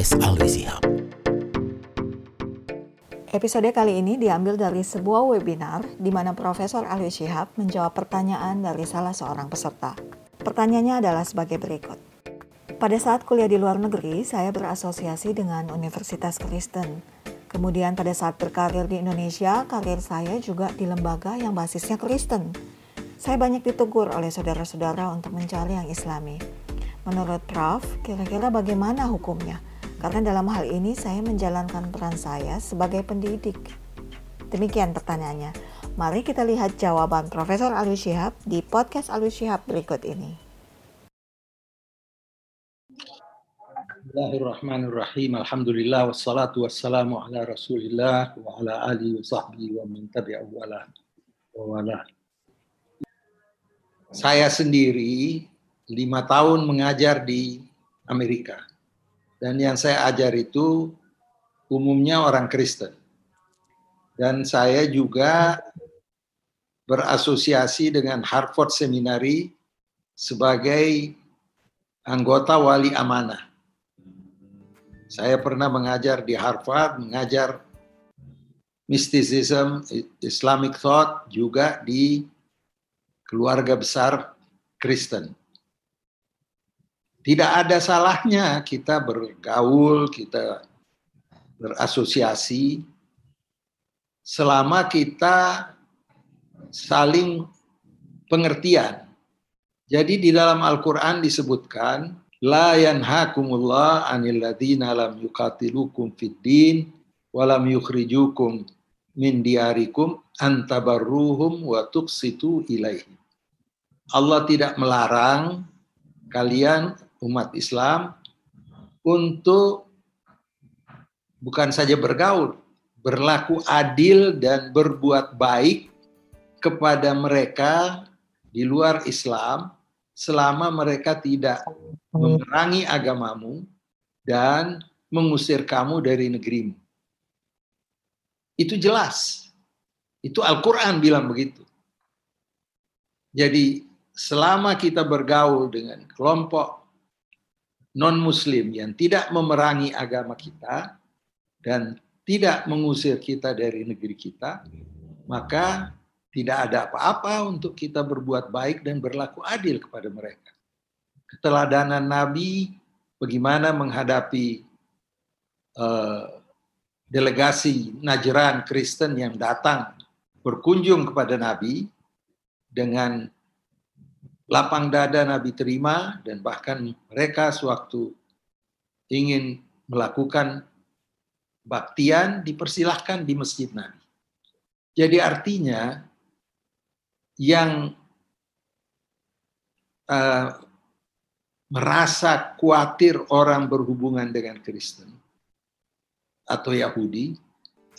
podcast Alwi Sihab. Episode kali ini diambil dari sebuah webinar di mana Profesor Alwi Shihab menjawab pertanyaan dari salah seorang peserta. Pertanyaannya adalah sebagai berikut. Pada saat kuliah di luar negeri, saya berasosiasi dengan Universitas Kristen. Kemudian pada saat berkarir di Indonesia, karir saya juga di lembaga yang basisnya Kristen. Saya banyak ditegur oleh saudara-saudara untuk mencari yang islami. Menurut Prof, kira-kira bagaimana hukumnya? Karena dalam hal ini saya menjalankan peran saya sebagai pendidik. Demikian pertanyaannya. Mari kita lihat jawaban Profesor Alwi Shihab di podcast Alwi Shihab berikut ini. Bismillahirrahmanirrahim. Alhamdulillah wassalatu wassalamu ala Rasulillah wa ala alihi wa sahbihi wa man tabi'ahu wa wala. Saya sendiri lima tahun mengajar di Amerika dan yang saya ajar itu umumnya orang Kristen. Dan saya juga berasosiasi dengan Harvard Seminary sebagai anggota wali amanah. Saya pernah mengajar di Harvard, mengajar mysticism, Islamic thought juga di keluarga besar Kristen. Tidak ada salahnya kita bergaul, kita berasosiasi selama kita saling pengertian. Jadi di dalam Al-Qur'an disebutkan la yanhakumullah 'anil ladzina lam yuqatilukum fid din wa lam yukhrijukum min diarikum antabarruhum wa tuqsitu ilaihim. Allah tidak melarang kalian umat Islam untuk bukan saja bergaul, berlaku adil dan berbuat baik kepada mereka di luar Islam selama mereka tidak memerangi agamamu dan mengusir kamu dari negerimu. Itu jelas. Itu Al-Quran bilang begitu. Jadi selama kita bergaul dengan kelompok non-muslim yang tidak memerangi agama kita dan tidak mengusir kita dari negeri kita, maka tidak ada apa-apa untuk kita berbuat baik dan berlaku adil kepada mereka. Keteladanan Nabi bagaimana menghadapi uh, delegasi Najran Kristen yang datang berkunjung kepada Nabi dengan lapang dada Nabi terima dan bahkan mereka sewaktu ingin melakukan baktian dipersilahkan di masjid Nabi. Jadi artinya yang uh, merasa khawatir orang berhubungan dengan Kristen atau Yahudi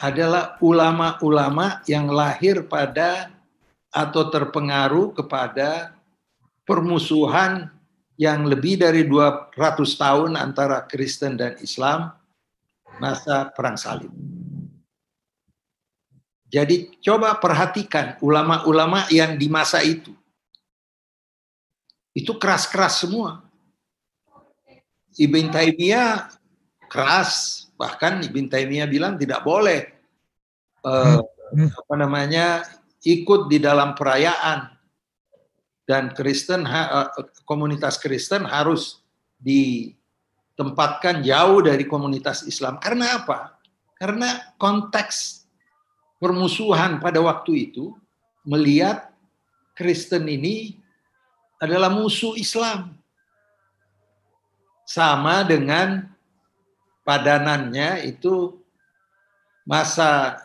adalah ulama-ulama yang lahir pada atau terpengaruh kepada permusuhan yang lebih dari 200 tahun antara Kristen dan Islam masa perang salib. Jadi coba perhatikan ulama-ulama yang di masa itu. Itu keras-keras semua. Ibn Taimiyah keras, bahkan Ibn Taimiyah bilang tidak boleh uh, apa namanya ikut di dalam perayaan dan Kristen eh, komunitas Kristen harus ditempatkan jauh dari komunitas Islam. Karena apa? Karena konteks permusuhan pada waktu itu melihat Kristen ini adalah musuh Islam. Sama dengan padanannya itu masa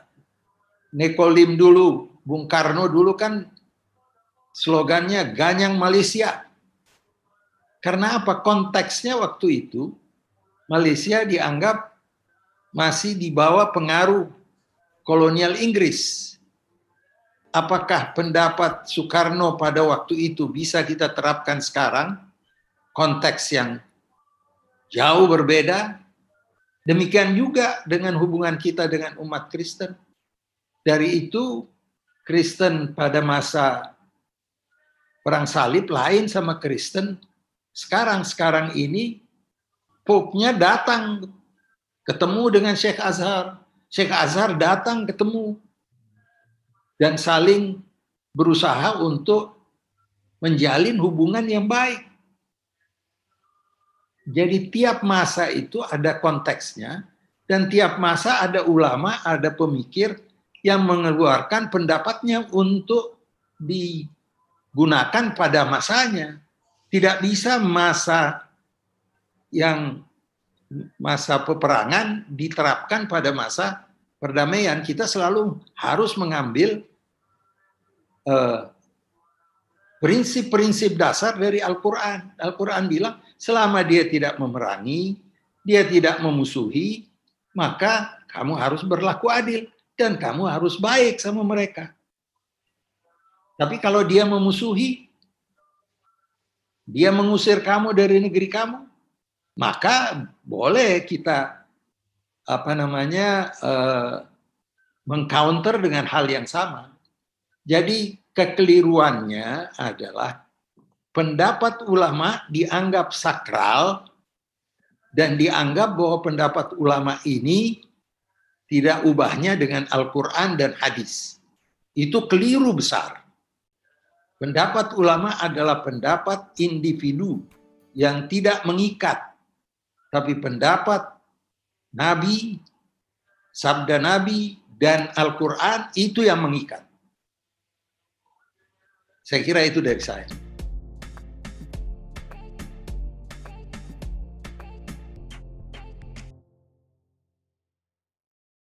Nekolim dulu, Bung Karno dulu kan slogannya Ganyang Malaysia. Karena apa? Konteksnya waktu itu Malaysia dianggap masih di bawah pengaruh kolonial Inggris. Apakah pendapat Soekarno pada waktu itu bisa kita terapkan sekarang? Konteks yang jauh berbeda. Demikian juga dengan hubungan kita dengan umat Kristen. Dari itu, Kristen pada masa perang salib lain sama Kristen. Sekarang sekarang ini Pope-nya datang ketemu dengan Syekh Azhar. Syekh Azhar datang ketemu dan saling berusaha untuk menjalin hubungan yang baik. Jadi tiap masa itu ada konteksnya dan tiap masa ada ulama, ada pemikir yang mengeluarkan pendapatnya untuk digunakan pada masanya. Tidak bisa masa yang masa peperangan diterapkan pada masa perdamaian. Kita selalu harus mengambil eh, prinsip-prinsip dasar dari Al-Quran. Al-Quran bilang selama dia tidak memerangi, dia tidak memusuhi, maka kamu harus berlaku adil dan kamu harus baik sama mereka. Tapi kalau dia memusuhi, dia mengusir kamu dari negeri kamu, maka boleh kita apa namanya uh, mengcounter dengan hal yang sama. Jadi kekeliruannya adalah pendapat ulama dianggap sakral dan dianggap bahwa pendapat ulama ini tidak ubahnya dengan Al-Quran dan hadis. Itu keliru besar. Pendapat ulama adalah pendapat individu yang tidak mengikat. Tapi pendapat Nabi, sabda Nabi, dan Al-Quran itu yang mengikat. Saya kira itu dari saya.